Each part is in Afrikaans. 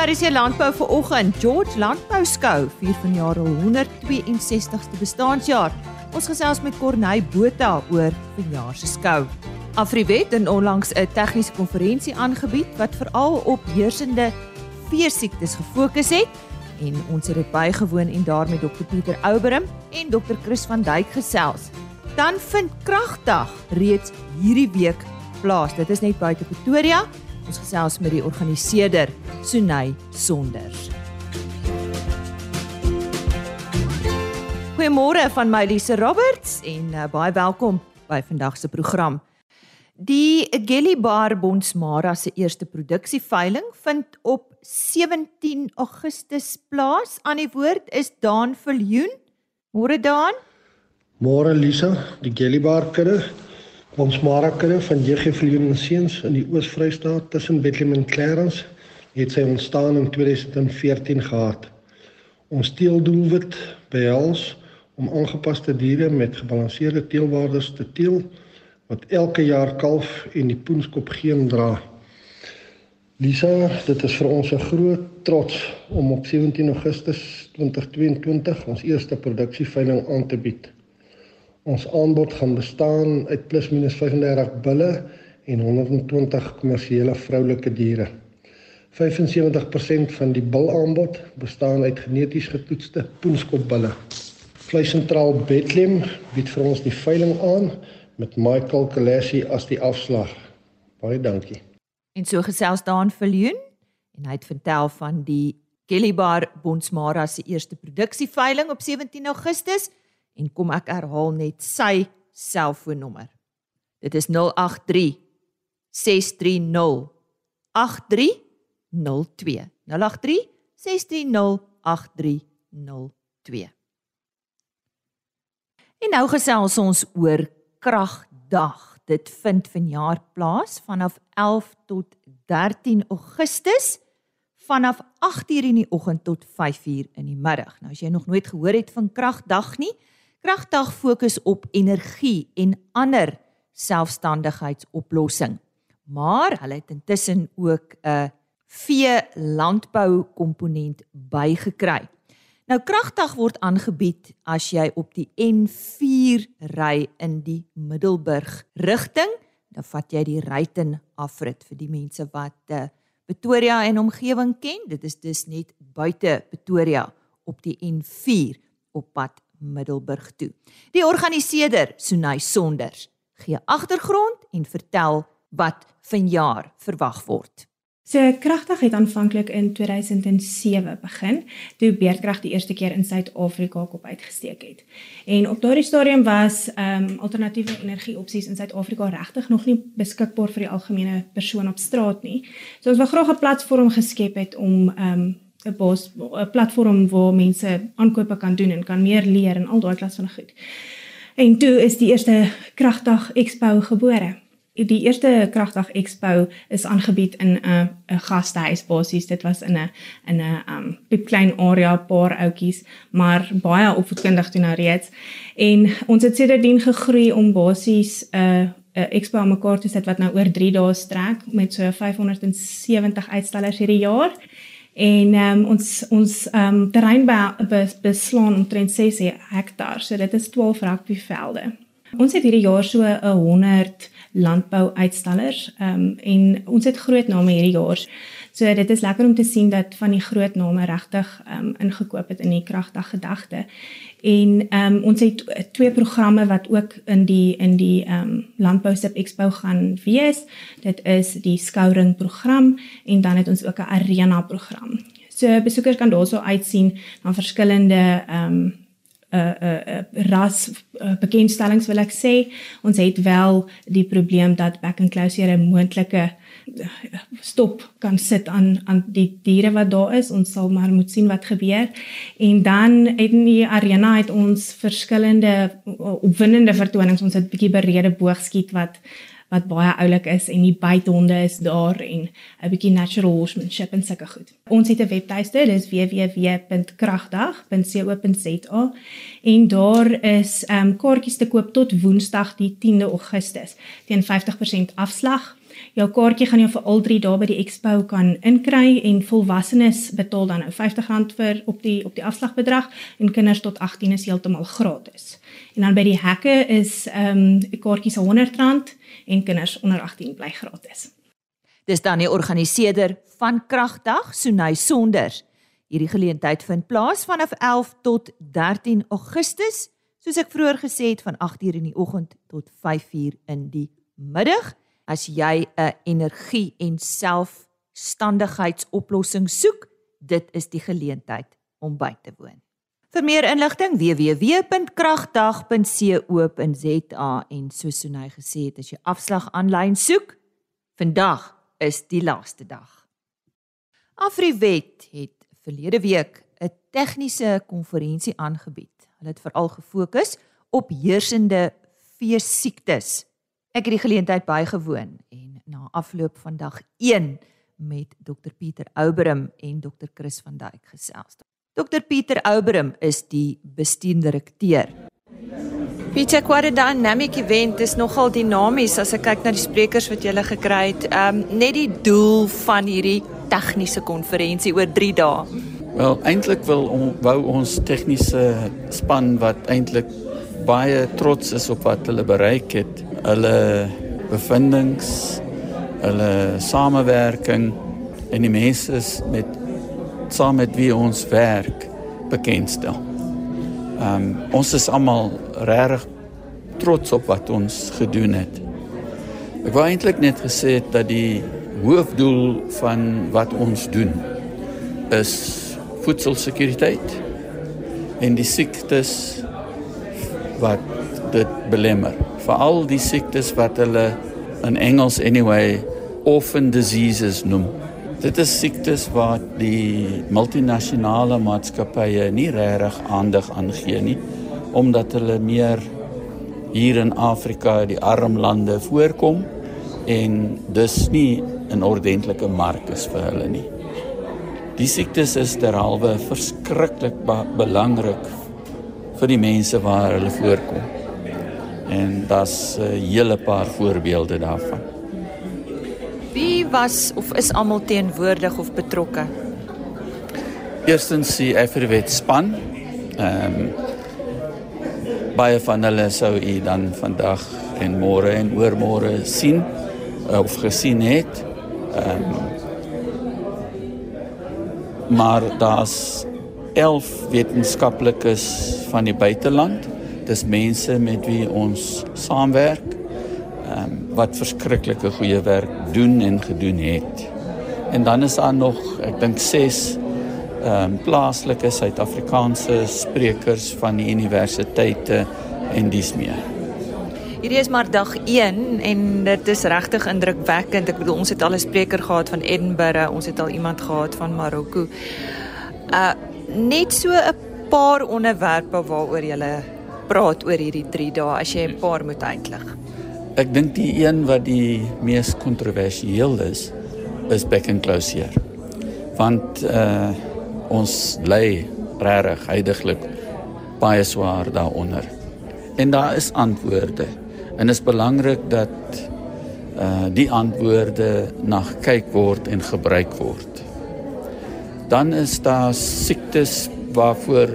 RC Landbou vir oggend. George Landbou Skou vier vanjaar al 162ste bestaanjaar. Ons gesels met Corneil Botha oor vanjaar se skou. Afriwet het onlangs 'n tegniese konferensie aangebied wat veral op heersende veesiektes gefokus het en ons het dit bygewoon en daarmee Dr Pieter Ouberim en Dr Chris van Duyk gesels. Dan vind kragdag reeds hierdie week plaas. Dit is net buite Pretoria. Ons gesels met die organiseerder, Sunay Sonders. Goeiemôre van my Lise Roberts en uh, baie welkom by vandag se program. Die Gelly Bar Bonsmara se eerste produksieveiling vind op 17 Augustus plaas. Aan die woord is Daan Viljoen. Môre Daan. Môre Lisa, die Gelly Bar kudde Ons Marakere van JG Viljoen Seuns in die Oos-Vrystaat tussen Bethlehem en Clarence het sy ontstaan in 2014 gehad. Ons teeldoelwit behels om aangepaste diere met gebalanseerde teelwaardes te teel wat elke jaar kalf en die poenskop geen dra. Lisa, dit is vir ons 'n groot trots om op 17 Augustus 2022 ons eerste produksieveiling aan te bied. Ons aanbod gaan bestaan uit plus minus 35 bulle en 120 kommersiële vroulike diere. 75% van die bulaanbod bestaan uit geneties getoetste poenskopbulle. Vleisentraal Bethlehem bied vir ons die veiling aan met Michael Kalesi as die afslag. Baie dankie. En so gesels daan Viljoen en hy het vertel van die Kelly Bar Bonsmara se eerste produksieveiling op 17 Augustus en kom ek herhaal net sy selfoonnommer. Dit is 083 630 8302. 083 630 8302. En nou gesels ons oor kragdag. Dit vind vanjaar plaas vanaf 11 tot 13 Augustus vanaf 8:00 in die oggend tot 5:00 in die middag. Nou as jy nog nooit gehoor het van kragdag nie, Kragdag fokus op energie en ander selfstandigheidsoplossing. Maar hulle het intussen ook 'n vee landbou komponent bygekry. Nou Kragdag word aangebied as jy op die N4 ry in die Middelburg rigting, dan vat jy die Ryten afrit vir die mense wat uh, Pretoria en omgewing ken. Dit is dus net buite Pretoria op die N4 op pad Middelburg toe. Die organiseerder, Sunay Sonders, gee agtergrond en vertel wat vanjaar verwag word. So kragtig het aanvanklik in 2007 begin toe beerdkrag die eerste keer in Suid-Afrika kop uitgesteek het. En op daardie stadium was ehm um, alternatiewe energieopsies in Suid-Afrika regtig nog nie beskikbaar vir die algemene persoon op straat nie. So ons wou graag 'n platform geskep het om ehm um, 'n bos 'n platform waar mense aankope kan doen en kan meer leer en al daai klas van goed. En toe is die eerste Kragdag Expo gebore. Die eerste Kragdag Expo is aangebied in 'n 'n gastehuis basies. Dit was in 'n in 'n um piep klein area, paar ouetjies, maar baie opvoedkundig toe nou reeds. En ons het sedertdien gegroei om basies 'n uh, 'n expo aan mekaar te sit wat nou oor 3 dae strek met so 570 uitstallers hierdie jaar. En ehm um, ons ons ehm um, terrein be, beslaan omtrent 6 hektaar. So dit is 12 rugbyvelde. Ons het hierdie jaar so 'n 100 landbou uitstallers ehm um, en ons het groot name hierdie jaar. So dit is lekker om te sien dat van die groot name regtig ehm um, ingekoop het in die kragtig gedagte. En ehm um, ons het twee programme wat ook in die in die ehm um, Landbou Sub Expo gaan wees. Dit is die skouring program en dan het ons ook 'n arena program. So besoekers kan daarso uitsien na verskillende ehm um, uh, uh, ras uh, bekendstellings wil ek sê. Ons het wel die probleem dat back and closure 'n moontlike stop kan sit aan aan die diere wat daar is. Ons sal maar moet sien wat gebeur. En dan in die arena het ons verskillende opwindende vertonings. Ons het 'n bietjie berede boogskiet wat wat baie oulik is en die bythonde is daar en 'n bietjie natural horsemanship en sulke goed. Ons het 'n webtuiste, dis www.kragdag.co.za en daar is ehm um, kaartjies te koop tot Woensdag die 10de Augustus teen 50% afslag Jou kaartjie gaan jy vir al 3 dae by die expo kan inkry en volwassenes betaal dan nou R50 vir op die op die afslagbedrag en kinders tot 18 is heeltemal gratis. En dan by die hekke is ehm um, kaartjies R100 en kinders onder 18 bly gratis. Dis dan die organiseerder van Kragdag, Sunay Sonders. Hierdie geleentheid vind plaas vanaf 11 tot 13 Augustus, soos ek vroeër gesê het van 8:00 in die oggend tot 5:00 in die middag. As jy 'n energie en selfstandigheidsoplossing soek, dit is die geleentheid om by te woon. Vir meer inligting www.kragdag.co.za en soos Sunay gesê het, as jy afslag aanlyn soek, vandag is die laaste dag. Afriwet het verlede week 'n tegniese konferensie aangebied. Hulle het veral gefokus op heersende veesiektes. Ek het die geleentheid bygewoon en na afloop van dag 1 met Dr Pieter Ouberim en Dr Chris van Duyk gesels. Dr Pieter Ouberim is die bestuurende direkteur Pieter Quad Dynamic Event is nogal dinamies as ek kyk na die sprekers wat jy gele gekry het. Ehm um, net die doel van hierdie tegniese konferensie oor 3 dae. Wel, eintlik wil om, wou ons tegniese span wat eintlik baie trots is op wat hulle bereik het, hulle bevindinge, hulle samewerking en die mense met saam met wie ons werk bekendstel. Ehm um, ons is almal regtig trots op wat ons gedoen het. Ek wou eintlik net gesê het dat die hoofdoel van wat ons doen is voedselsekuriteit en die siektes wat dit belemmer. Veral die siektes wat hulle in Engels anyway orphan diseases noem. Dit is siektes wat die multinasjonale maatskappye nie regtig aandag aan gee nie omdat hulle meer hier in Afrika die arm lande voorkom en dus nie 'n ordentlike mark is vir hulle nie. Die siektes is derhalwe verskriklik belangrik vir die mense waar hulle voorkom. En daar's 'n hele paar voorbeelde daarvan. Wie was of is almal teenwoordig of betrokke? Eerstens die Afriwet span. Ehm um, baie van hulle sou u dan vandag en môre en oormôre sien of gesien het. Ehm um, maar daar's 11 wetenskaplikes van die buiteland. Dis mense met wie ons saamwerk wat verskriklike goeie werk doen en gedoen het. En dan is daar nog, ek dink 6 ehm um, plaaslike Suid-Afrikaanse sprekers van die universiteite en dis meer. Hierdie is maar dag 1 en dit is regtig indrukwekkend. Ek bedoel ons het al 'n spreker gehad van Edinburgh, ons het al iemand gehad van Marokko. Uh net so 'n paar onderwerpe waaroor jy praat oor hierdie 3 dae as jy 'n paar moet uitlig. Ek dink die een wat die mees kontroversieel is, is back and close hier. Want uh ons lê regtig heidaglik baie swaar daaronder. En daar is antwoorde. En is belangrik dat uh die antwoorde na gekyk word en gebruik word. Dan is daar siektes waarvoor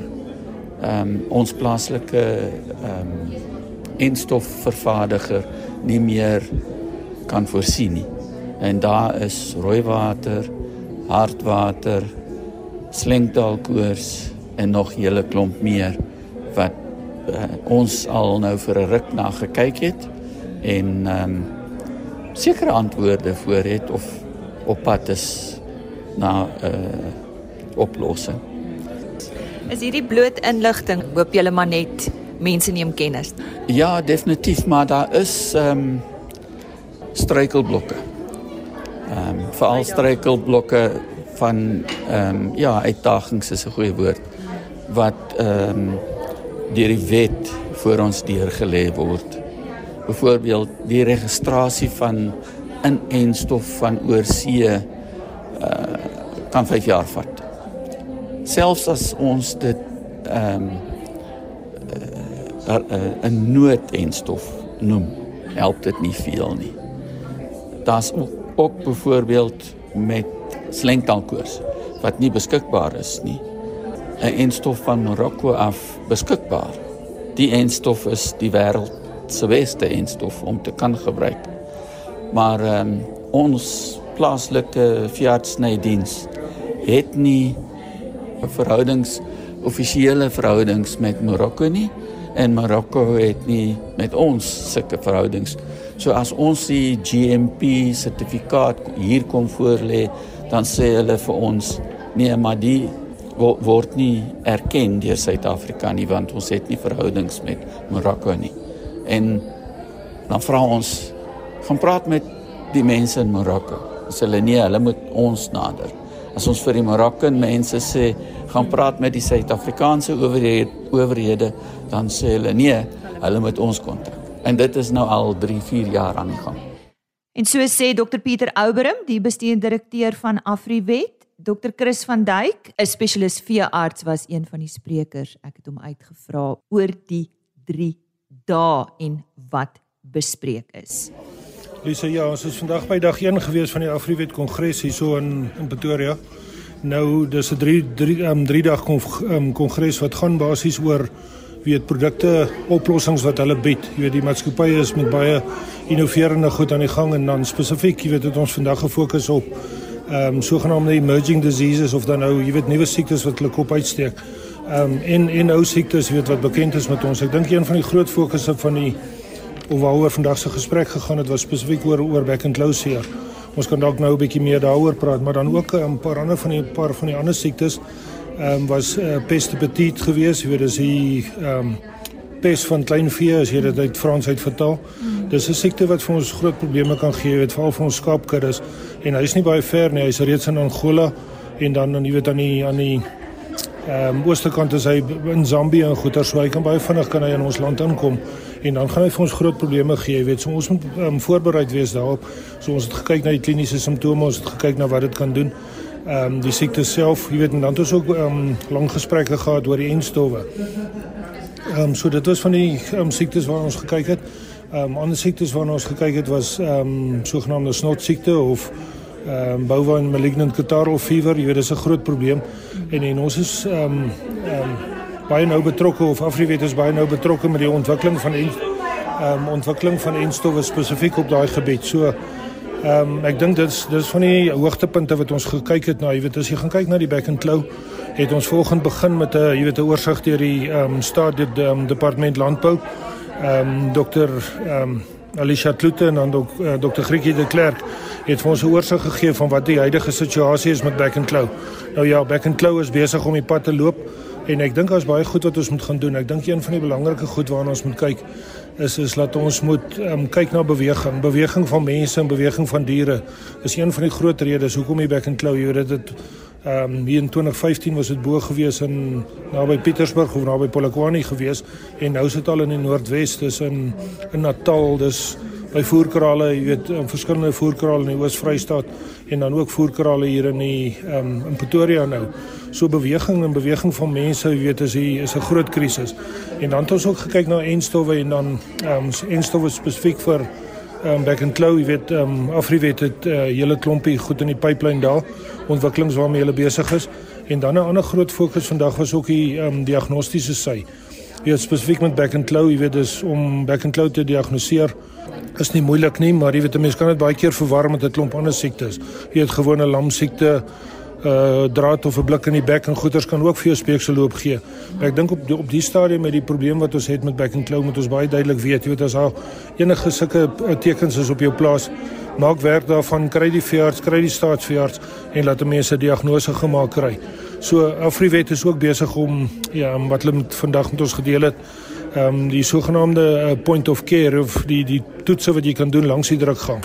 ehm um, ons plaaslike ehm um, enstofvervaardiger nie meer kan voorsien nie. En daar is rooi water, hartwater, slengdalkoors en nog 'n hele klomp meer wat uh, ons al nou vir 'n ruk na gekyk het en ehm um, sekere antwoorde voor het of op pad is na 'n uh, eh, oplossing. Is hierdie bloot inligting, hoop julle maar net mense neem kennis. Ja, definitief, maar daar is ehm um, struikelblokke. Ehm um, veral struikelblokke van ehm um, ja, uitdagings is 'n goeie woord wat ehm um, deur die wet voor ons deurgelê word. Byvoorbeeld die registrasie van inenstof van oorsee uh kan 5 jaar vat. Selfs as ons dit ehm um, 'n nood en stof noem, help dit nie veel nie. Daar's ook, ook byvoorbeeld met slengtaalkoors wat nie beskikbaar is nie. 'n Enstof van Marokko af beskikbaar. Die enstof is die wêreld se beste enstof om te kan gebruik. Maar um, ons plaaslike veeartsnydiens het nie verhoudings offisiële verhoudings met Marokko nie en Marokko het nie met ons sulke verhoudings. So as ons die GMP sertifikaat hier kom voorlê, dan sê hulle vir ons nee, maar die word nie erken deur Suid-Afrika nie want ons het nie verhoudings met Marokko nie. En dan vra ons gaan praat met die mense in Marokko. Hulle nee, hulle moet ons nader. As ons vir die Marokkan mense sê gaan praat met die Suid-Afrikaanse owerhede, owerhede, dan sê hulle nee, hulle moet ons kontak. En dit is nou al 3, 4 jaar aan die gang. En so sê Dr Pieter Ouberim, die bestuurende direkteur van Afriwet, Dr Chris van Duyk, 'n spesialis veearts was een van die sprekers. Ek het hom uitgevra oor die 3 dae en wat bespreek is. Lisa, ja, ons is vandag by dag 1 gewees van die Afriwet Kongres hier so in in Pretoria. Nou, dis 'n 3 3 um 3 dag um, kongres wat gaan basies oor weet produkte oplossings wat hulle bied. Jy weet die maatskappye is met baie innoverende goed aan die gang en dan spesifiek, jy weet het ons vandag gefokus op um, sogenaamde emerging diseases of dan nou, jy weet nuwe siektes wat hulle kop uitsteek. Um, en en ou siektes weet wat bekend is met ons. Ek dink een van die groot fokusse van die of waaroor vandag se gesprek gegaan het was spesifiek oor oor back and close hier. Ons kan dalk nou 'n bietjie meer daaroor praat, maar dan ook 'n paar ander van die paar van die ander siektes ehm um, was uh, peste petit geweest, jy weet dis die ehm um, pes van kleinvee as jy dit uit Frans uit vertaal. Mm. Dis 'n siekte wat vir ons groot probleme kan gee, weet veral vir ons skaapkuddes en hy is nie baie ver nie, hy's reeds in Angola en dan dan jy weet aan die aan die ehm um, ooste kant is hy in Zambië en goeie so hy kan baie vinnig kan hy in ons land inkom en dan gaan hy vir ons groot probleme gee, weet so ons moet um, voorbereid wees daarop. So ons het gekyk na die kliniese simptome, ons het gekyk na wat dit kan doen ehm um, die siekte self, jy weet en dan het ons ook ehm um, lang gesprekke gehad oor die enstowwe. Ehm um, so dit was van die um, siektes waarna ons gekyk het. Ehm um, ander siektes waarna ons gekyk het was ehm um, sogenaamde snotsiekte of ehm um, bovine malignant catarrhal fever, jy weet dis 'n groot probleem en en ons is ehm um, ehm um, baie nou betrokke of Afriwet is baie nou betrokke met die ontwikkeling van ehm um, ontwikkeling van enstowwe spesifiek op daai gebied. So Ehm um, ek dink dit is dis van die hoogtepunte wat ons gekyk het na, jy weet as jy gaan kyk na die back and claw, het ons volgens begin met 'n jy weet 'n oorsig deur die ehm um, staat die um, departement landbou. Ehm um, dokter ehm um, Alicia Klute en dan dok, uh, dokter Griekie de Klerk het vir ons 'n oorsig gegee van wat die huidige situasie is met back and claw. Nou ja, back and claw is besig om die pad te loop en ek dink daar's baie goed wat ons moet gaan doen. Ek dink een van die belangrike goed waarna ons moet kyk is is laat ons moet um, kyk na beweging, beweging van mense en beweging van diere. Is een van die groot redes hoekom die back and claw, weet dit ehm um, in 2015 was dit bo gewees in naby Pietersburg of naby Polokwane gewees en nou is dit al in die Noordwes, dis in in Natal, dis by voerkrale, jy weet, in verskillende voerkrale in die Oos-Vrystaat en dan ook voerkrale hier in die um, in Pretoria nou. So beweging en beweging van mense, jy weet, is hier is 'n groot krisis. En dan het ons ook gekyk na enstowwe en dan um, enstowwe spesifiek vir um, back and claw, jy weet, um, Afriwet het 'n uh, hele klompie goed in die pipeline daar, ontwikkelings waarmee hulle besig is. En dan 'n ander groot fokus vandag was ook die um, diagnostiese sy. Jy weet spesifiek met back and claw, jy weet, dis om back and claw te diagnoseer is nie moeilik nie, maar jy weet 'n mens kan dit baie keer verwar met 'n klomp ander siektes. Jy het gewone lamsiekte, uh draad of 'n blik in die bek en goeters kan ook vir jou speekselloop gee. Maar ek dink op die, op die stadium met die probleem wat ons het met back and claw moet ons baie duidelik weet, jy weet as al enige sulke uh, tekens is op jou plaas, maak werk daarvan, kry die veearts, kry die staatsveearts en laat 'n mens 'n diagnose gemaak kry. So Afriwet is ook besig om ja, wat hulle vandag met ons gedeel het ehm um, die sogenaamde uh, point of care of die die toetse wat jy kan doen langs die drukgang.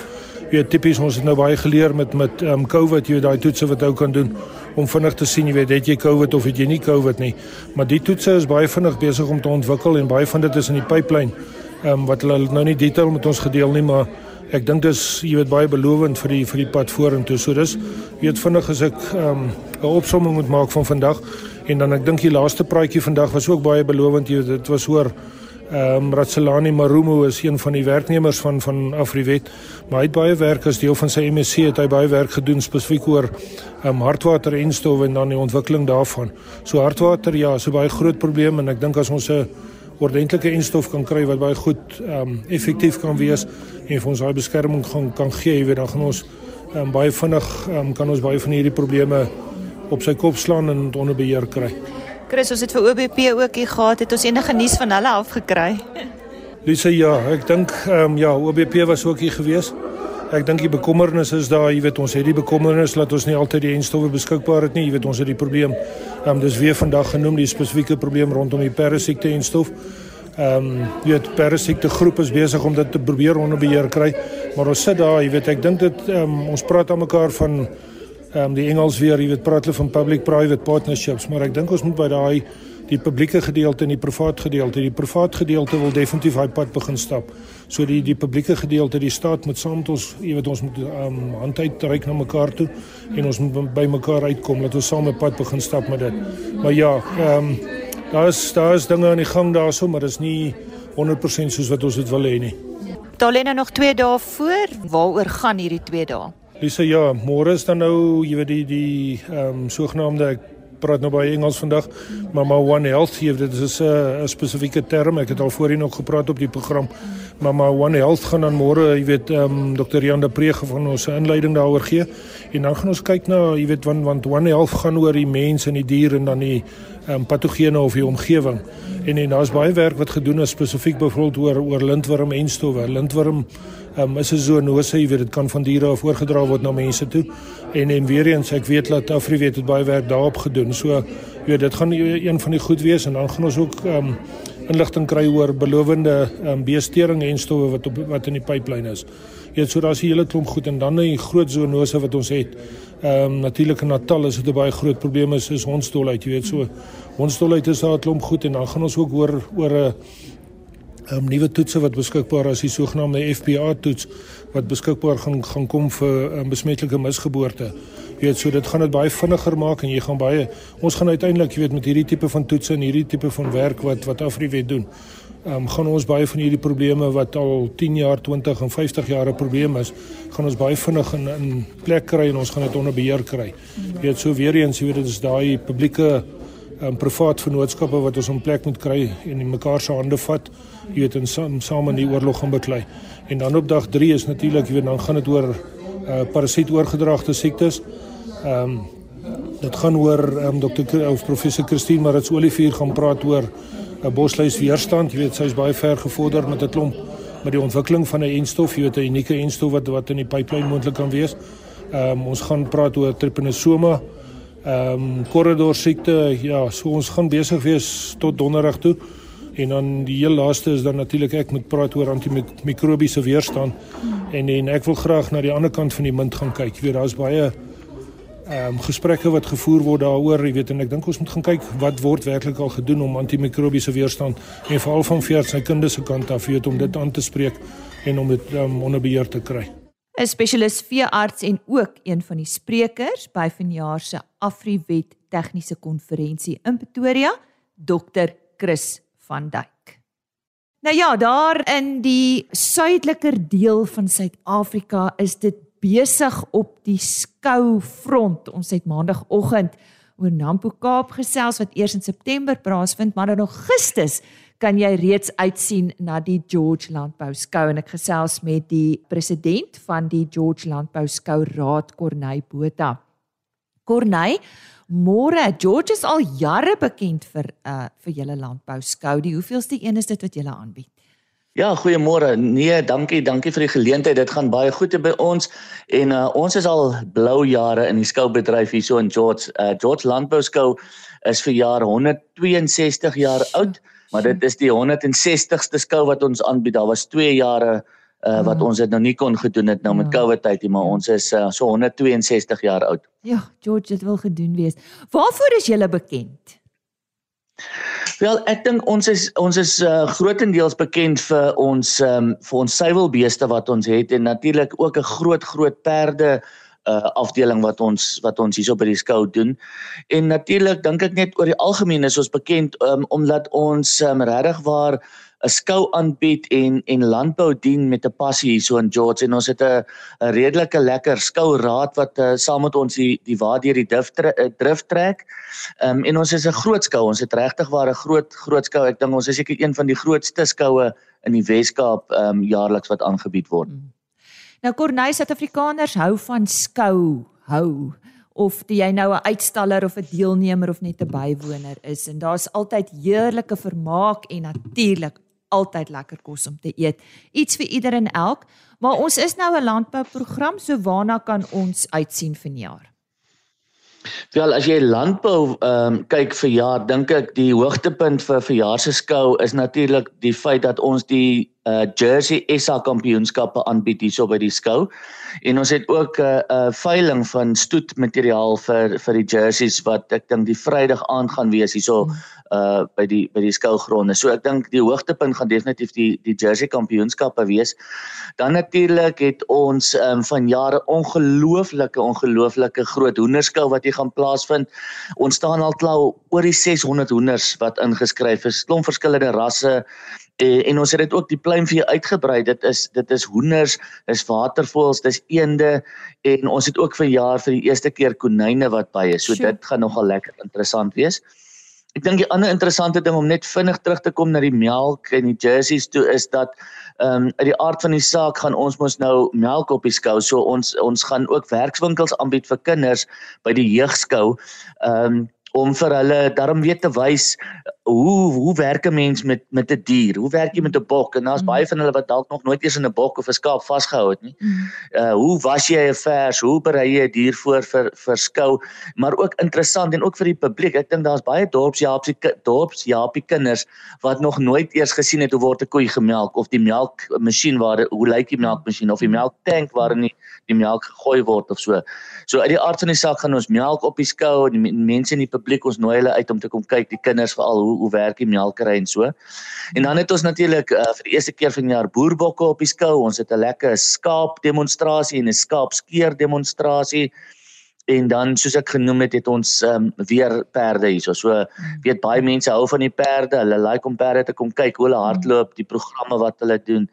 Jy weet tipies ons het nou baie geleer met met ehm um, COVID, jy daai toetse wat ou kan doen om vinnig te sien jy weet het jy COVID of het jy nie COVID nie. Maar die toetse is baie vinnig besig om te ontwikkel en baie van dit is in die pipeline. Ehm um, wat hulle nou nie detail met ons gedeel nie, maar ek dink dis jy weet baie belovend vir die vir die pad vorentoe. So dis weet vinnig as ek ehm um, 'n opsomming moet maak van vandag En dan ek dink die laaste praatjie vandag was ook baie belovend. Dit was oor Ehm um, Ratselani Marumo is een van die werknemers van van Afriwet, maar hy het baie werk as deel van sy MSc het hy baie werk gedoen spesifiek oor ehm um, hartwater en stowwe en dan die ontwikkeling daarvan. So hartwater ja, 'n baie groot probleem en ek dink as ons 'n ordentlike enstof kan kry wat baie goed ehm um, effektief kan wees en vir ons daai beskerming gaan kan gee, jy weet dan gaan ons ehm um, baie vinnig ehm um, kan ons baie van hierdie probleme op sy kop slaan en onder beheer kry. Chris, ons het vir OBP ook hier gehad, het ons enige nuus van hulle afgekry? Lisa, ja, ek dink ehm um, ja, OBP was ook hier gewees. Ek dink die bekommernis is daar, jy weet, ons het die bekommernis dat ons nie altyd die enstowwe beskikbaar het nie. Jy weet, ons het die probleem ehm um, dis weer vandag genoem die spesifieke probleem rondom die parasiekte enstof. Ehm um, jy weet, parasiekte groep is besig om dit te probeer onder beheer kry, maar ons sit daar, jy weet, ek dink dit ehm um, ons praat aan mekaar van ehm um, die Engels weer, jy weet, praat hulle van public private partnerships, maar ek dink ons moet by daai die publieke gedeelte en die privaat gedeelte, die privaat gedeelte wil definitief hy pad begin stap. So die die publieke gedeelte, die staat moet saam met ons, jy weet, ons moet ehm um, hand uitreik na mekaar toe en ons moet by mekaar uitkom dat ons saam 'n pad begin stap met dit. Maar ja, ehm um, daar is daar is dinge aan die gang daarso, maar dit is nie 100% soos wat ons dit wil hê nie. Daar lê nou nog 2 dae voor. Waaroor gaan hierdie 2 dae? Lisa, ja, môre is dan nou, jy weet die die ehm um, sogenaamde ek praat nou baie Engels vandag, maar maar One Health hier, dit is 'n 'n spesifieke term. Ek het al voorheen nog gepraat op die program. Maar maar One Health gaan dan môre, jy weet, ehm um, Dr. Jan de Preeg van ons inleiding daaroor gee. En dan gaan ons kyk na, jy weet, want want One Health gaan oor die mens en die dier en dan die ehm um, patogene of die omgewing. En en daar's baie werk wat gedoen is spesifiek byvoorbeeld oor oor lintworm en stowwe. Lintworm um, is 'n zoonose, jy weet dit kan van diere af oorgedra word na mense toe. En en weer eens, ek weet dat Afri weet het baie werk daarop gedoen. So jy weet dit gaan een van die goed wees en dan gaan ons ook um, inligting kry oor belowende um, beestering en stowwe wat op wat in die pipeline is. Jy weet so daar's 'n hele klomp goed en dan 'n groot zoonose wat ons het. Ehm um, natuurlik in Natal is dit 'n baie groot probleem is, is hondsdolheid, jy weet so. Hondsdolheid is daar 'n klomp goed en dan gaan ons ook oor oor 'n um, nuwe toetse wat beskikbaar is, die sogenaamde FPA toets wat beskikbaar gaan gaan kom vir um, besmetlike misgeboorte. Jy weet, so dit gaan dit baie vinniger maak en jy gaan baie ons gaan uiteindelik, jy weet, met hierdie tipe van toetse en hierdie tipe van werk wat wat Afriwet doen. Um, gaan ons baie van hierdie probleme wat al 10 jaar, 20 en 50 jaar 'n probleem is, gaan ons baie vinnig in in plek kry en ons gaan dit onder beheer kry. Jy weet, so weer eens, jy weet, dit is daai publieke um, privaat vennootskappe wat ons in plek moet kry en in mekaar se hande vat, jy weet, en saam saam in die oorlog gaan beklei. En dan op dag 3 is natuurlik, jy weet, dan gaan dit oor uh, parasietoorgedragte siektes. Ehm um, dit gaan oor um, dokter of professor Christine Marits Olivier gaan praat oor 'n uh, bosluis weerstand. Jy weet, sy is baie ver gevorder met 'n klomp met die ontwikkeling van 'n enstof, jy weet, 'n unieke enstof wat wat in die pipeline moontlik kan wees. Ehm um, ons gaan praat oor trypanosoma ehm um, korridor siekte ja so ons gaan besig wees tot donderdag toe. En dan die heel laaste is dan natuurlik ek moet praat oor antimikrobiese weerstand. En en ek wil graag na die ander kant van die munt gaan kyk. Weet daar's baie ehm um, gesprekke wat gevoer word daaroor jy weet en ek dink ons moet gaan kyk wat word werklik al gedoen om antimikrobiese weerstand en veral van veers sy kinders se kant af weet om dit aan te spreek en om dit um, onder beheer te kry 'n spesialis veearts en ook een van die sprekers by vanjaar se Afriwet tegniese konferensie in Pretoria, Dr. Chris van Duyk. Nou ja, daar in die suideliker deel van Suid-Afrika is dit besig op die skoufront. Ons het maandagooggend oor Nampo Kaap gesels wat eers in September plaasvind, maar dan Augustus kan jy reeds uitsien na die George Landbou Skou en ek gesels met die president van die George Landbou Skou Raad Corneille Botha. Corneille, môre, George is al jare bekend vir uh vir julle landbou skou. Die hoeveelste een is dit wat julle aanbied? Ja, goeiemôre. Nee, dankie, dankie vir die geleentheid. Dit gaan baie goed by ons en uh ons is al blou jare in die skoubedryf hierso in George. Uh George Landbou Skou is vir jaar 162 jaar oud maar dit is die 160ste skou wat ons aanbied. Daar was 2 jare uh, wat ons dit nou nie kon gedoen het nou met ja. COVID tyd nie, maar ons is uh, so 162 jaar oud. Ja, George, dit wil gedoen wees. Waarvoor is julle bekend? Wel, ek dink ons is ons is uh, grootendeels bekend vir ons um, vir ons suiwelbeeste wat ons het en natuurlik ook 'n groot groot perde uh afdeling wat ons wat ons hierso by die skou doen. En natuurlik dink ek net oor die algemeen is ons bekend um, omdat ons um, regtig waar 'n skou aanbied en en landbou dien met 'n passie hierso in George en ons het 'n redelike lekker skou raad wat uh, saam met ons die die waar deur die drif drif trek. Ehm um, en ons is 'n groot skou. Ons het regtig waar 'n groot groot skou. Ek dink ons is seker een van die grootste skoue in die Wes-Kaap ehm um, jaarliks wat aangebied word. Hmm. Nou Corneille Suid-Afrikaners hou van skou, hou of jy nou 'n uitstaller of 'n deelnemer of net 'n bywoner is en daar's altyd heerlike vermaak en natuurlik altyd lekker kos om te eet. Iets vir ieder en elk, maar ons is nou 'n landbouprogram, so waarna kan ons uitsien vir jaar? Wel, as jy landbou ehm um, kyk vir jaar, dink ek die hoogtepunt vir verjaar se skou is natuurlik die feit dat ons die uh Jersey SA kampioenskappe aanbied hierso by die skou. En ons het ook 'n uh, 'n uh, veiling van stoetmateriaal vir vir die jerseys wat ek dink die Vrydag aand gaan wees hierso uh by die by die skougronde. So ek dink die hoogtepunt gaan definitief die die Jersey kampioenskappe wees. Dan natuurlik het ons um van jare ongelooflike ongelooflike groot hoenderskou wat hier gaan plaasvind. Ons staan al klaar oor die 600 hoenders wat ingeskryf is. Klomp verskillende rasse en, en ons het dit ook die pluimvee uitgebrei. Dit is dit is hoenders, dis watervoëls, dis eende en ons het ook vir jaar vir die eerste keer konyne wat by is. So sure. dit gaan nogal lekker interessant wees. Ek dink die ander interessante ding om net vinnig terug te kom na die melk en die jerseys toe is dat ehm um, uit die aard van die saak gaan ons mos nou melk op die skou. So ons ons gaan ook werkswinkels aanbied vir kinders by die jeugskou. Ehm um, om vir hulle daarom weet te wys hoe hoe werk 'n mens met met 'n dier? Hoe werk jy met 'n bok? En daar's mm. baie van hulle wat dalk nog nooit eens in 'n bok of 'n skaap vasgehou het nie. Mm. Uh hoe was jy 'n vers? Hoe berei jy 'n dier voor vir vir skou? Maar ook interessant en ook vir die publiek. Ek dink daar's baie dorpsjaapie dorpsjaapie kinders wat nog nooit eers gesien het hoe word 'n koei gemelk of die melkmasjien waar hoe lyk die melkmasjien of die melktank waarin die, die melk gegooi word of so. So uit die aard van die saak gaan ons melk op die skou en die mense in die publiek ons nooi hulle uit om te kom kyk, die kinders veral hoe hoe werk die melkery en so. En dan het ons natuurlik uh, vir die eerste keer van die jaar boerbokke op die skou. Ons het 'n lekker skaap demonstrasie en 'n skaapskeer demonstrasie. En dan soos ek genoem het, het ons um, weer perde hierso. So weet baie mense hou van die perde. Hulle like om perde te kom kyk hoe hulle hardloop, die programme wat hulle doen.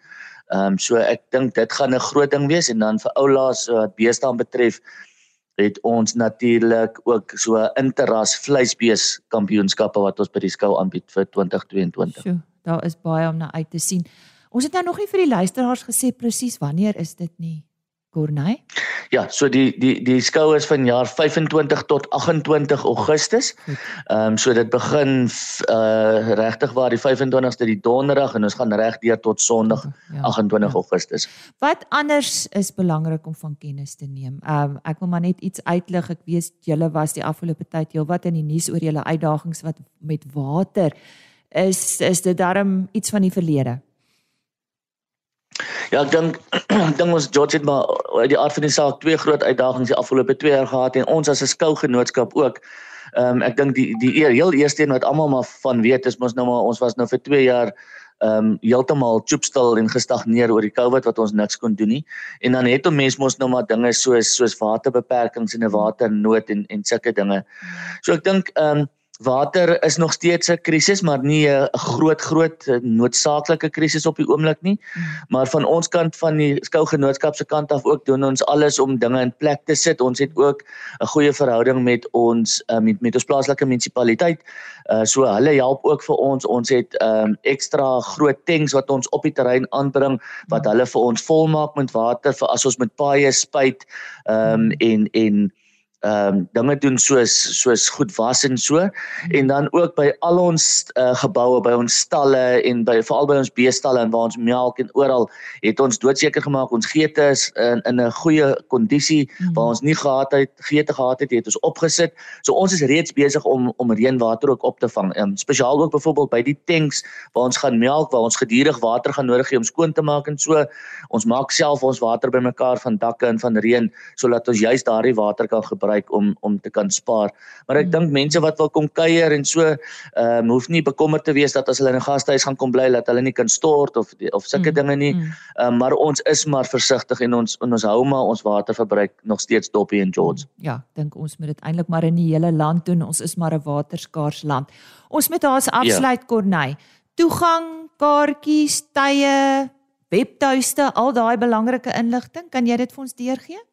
Ehm um, so ek dink dit gaan 'n groot ding wees en dan vir oulaas wat beeste aan betref, het ons natuurlik ook so interras vleisbees kampioenskappe wat ons by die skou aanbied vir 2022. Sjoe, daar is baie om na uit te sien. Ons het nou nog nie vir die luisteraars gesê presies wanneer is dit nie. Corneille? Ja, so die die die skou is van jaar 25 tot 28 Augustus. Ehm um, so dit begin uh regtig waar die 25ste die donderdag en ons gaan reg deur tot Sondag ja, 28 ja. Augustus. Wat anders is belangrik om van kennis te neem? Ehm um, ek wil maar net iets uitlig. Ek weet julle was die afgelope tyd heelwat in die nuus oor julle uitdagings wat met water is is dit darm iets van die verlede? Ja, ek dink ding ons George het maar uit die aard van die saak twee groot uitdagings die afgelope 2 jaar gehad en ons as 'n skougenootskap ook. Ehm um, ek dink die die heel eerste een wat almal maar van weet is mos nou maar ons was nou vir 2 jaar ehm um, heeltemal choopstil en gestagneer oor die COVID wat ons niks kon doen nie. En dan het 'n mens mos nou maar dinge soos soos waterbeperkings en 'n waternood en en sulke dinge. So ek dink ehm um, Water is nog steeds 'n krisis, maar nie 'n groot groot noodsaaklike krisis op die oomblik nie. Hmm. Maar van ons kant van die skougenootskap se kant af ook doen ons alles om dinge in plek te sit. Ons het ook 'n goeie verhouding met ons uh, met met ons plaaslike munisipaliteit. Uh so hulle help ook vir ons. Ons het um ekstra groot tanks wat ons op die terrein aanbring wat hmm. hulle vir ons volmaak met water vir as ons met paaie spuit um en en ehm um, dinge doen soos soos goed was en so. En dan ook by al ons uh, geboue by ons stalle en by veral by ons beestalle en waar ons melk en oral het ons doodseker gemaak. Ons geete is in in 'n goeie kondisie mm. waar ons nie gehad het geete gehad het het ons opgesit. So ons is reeds besig om om reënwater ook op te vang. Um, spesiaal ook byvoorbeeld by die tanks waar ons gaan melk waar ons gedurig water gaan nodig hê om skoon te maak en so. Ons maak self ons water bymekaar van dakke en van reën sodat ons juist daardie water kan gebruik gebruik om om te kan spaar. Maar ek hmm. dink mense wat wil kom kuier en so ehm um, hoef nie bekommerd te wees dat as hulle in 'n gastehuis gaan kom bly dat hulle nie kan stort of of sulke mm. dinge nie. Ehm mm. um, maar ons is maar versigtig en ons en ons hou maar ons waterverbruik nog steeds dop hier in George. Ja, dink ons moet dit eintlik maar in die hele land doen. Ons is maar 'n waterskaars land. Ons moet daar as ja. afsluit ja. Corneille. Toegang kaartjies, tye, webtuiste, al daai belangrike inligting? Kan jy dit vir ons deurgee?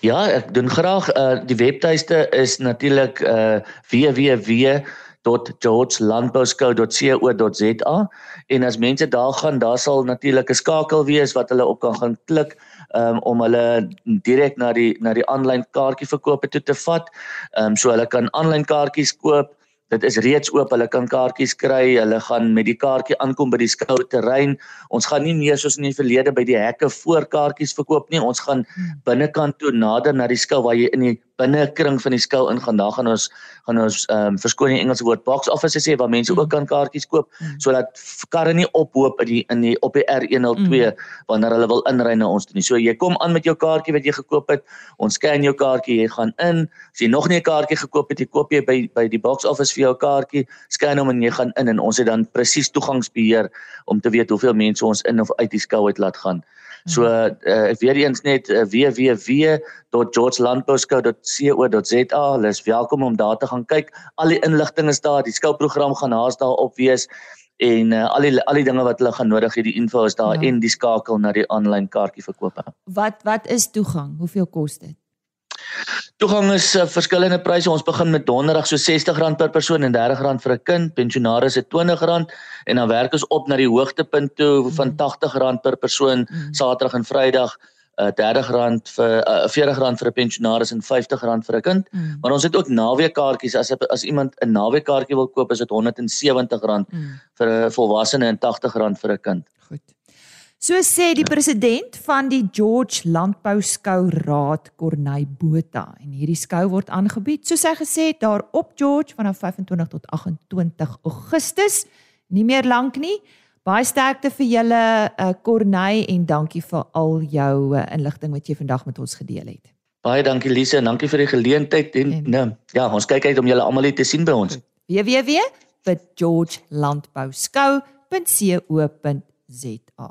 Ja, ek doen graag uh die webtuiste is natuurlik uh www.georgelandbouskou.co.za en as mense daar gaan, daar sal natuurlik 'n skakel wees wat hulle op kan gaan klik um, om hulle direk na die na die aanlyn kaartjieverkope toe te vat. Ehm um, so hulle kan aanlyn kaartjies koop Dit is reeds oop. Hulle kan kaartjies kry. Hulle gaan met die kaartjie aankom by die skouterrein. Ons gaan nie meer soos in die verlede by die hekke voor kaartjies verkoop nie. Ons gaan hmm. binnekant toe nader na die skou waar jy in die binnekring van die skou ingaan. Daar gaan ons gaan ons ehm um, verskoning Engelse woord box office sê waar mense ook kan kaartjies koop hmm. sodat karre nie ophoop in die in die op die R102 mm. wanneer hulle wil inry na ons toe nie. So jy kom aan met jou kaartjie wat jy gekoop het. Ons scan jou kaartjie, jy gaan in. As jy nog nie 'n kaartjie gekoop het, jy koop jy by by die box office vir jou kaartjie, scan hom en jy gaan in en ons het dan presies toegangsbeheer om te weet hoeveel mense ons in of uit die skou uit laat gaan. So uh, weer eens net uh, www.georgelandbouskou.co.za. Hulle is welkom om daar te gaan kyk. Al die inligting is daar. Die skouprogram gaan haas daarop wees en uh, al die al die dinge wat hulle gaan nodig hê, die info is daar ja. en die skakel na die aanlyn kaartjie verkope. Wat wat is toegang? Hoeveel kos dit? Toegang is uh, verskillende pryse. Ons begin met donderdag so R60 per persoon en R30 vir 'n kind. Pensionaars het R20 en dan werk ons op na die hoogtepunt toe van R80 mm. per persoon mm. Saterdag en Vrydag. Uh, R30 vir uh, R40 vir 'n pensionaris en R50 vir 'n kind. Mm. Maar ons het ook naweekkaartjies as as iemand 'n naweekkaartjie wil koop, is dit R170 mm. vir 'n volwassene en R80 vir 'n kind. Goed. So sê die president van die George Landbou Skou Raad, Corneil Botha, en hierdie skou word aangebied, soos hy gesê het, daar op George vanaf 25 tot 28 Augustus. Nie meer lank nie. Baie sterkte vir julle, uh, Corneil, en dankie vir al jou uh, inligting wat jy vandag met ons gedeel het. Baie dankie Lise en dankie vir die geleentheid en, en nee, ja, ons kyk uit om julle almal te sien by ons. www.georgelandbouskou.co.za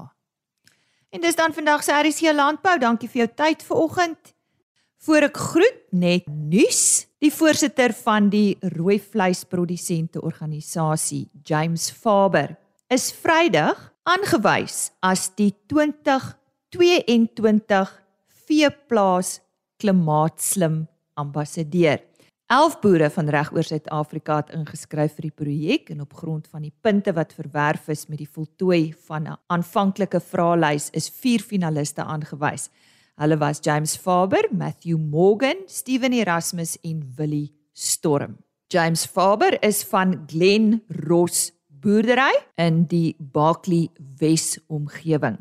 En dis dan vandag se RC Landbou. Dankie vir jou tyd vanoggend. Voor ek groet net nuus. Die voorsitter van die rooi vleisprodusente organisasie, James Faber, is Vrydag aangewys as die 2022 veeplaas klimaatslim ambassadeur. 11 boere van regoor Suid-Afrika het ingeskryf vir die projek en op grond van die punte wat verwerf is met die voltooi van 'n aanvanklike vraelys is 4 finaliste aangewys. Hulle was James Faber, Matthew Morgan, Steven Erasmus en Willie Storm. James Faber is van Glen Ross boerdery in die Barkley Wes omgewing.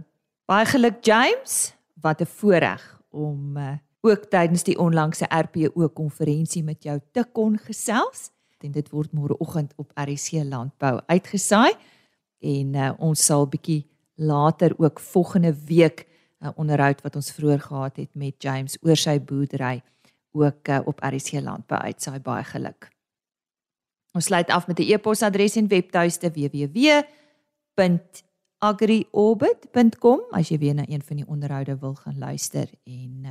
Baie geluk James, wat 'n voorreg om uh, ook tydens die onlangse RPO konferensie met jou te kon gesels. En dit word môreoggend op RC Landbou uitgesaai en uh, ons sal bietjie later ook volgende week 'n uh, onderhoud wat ons vroeër gehad het met James oor sy boerdery ook uh, op RC Landbou uitsaai baie geluk. Ons sluit af met 'n e-posadres en webtuiste www.agriorbit.com as jy weer na een van die onderhoude wil gaan luister en uh,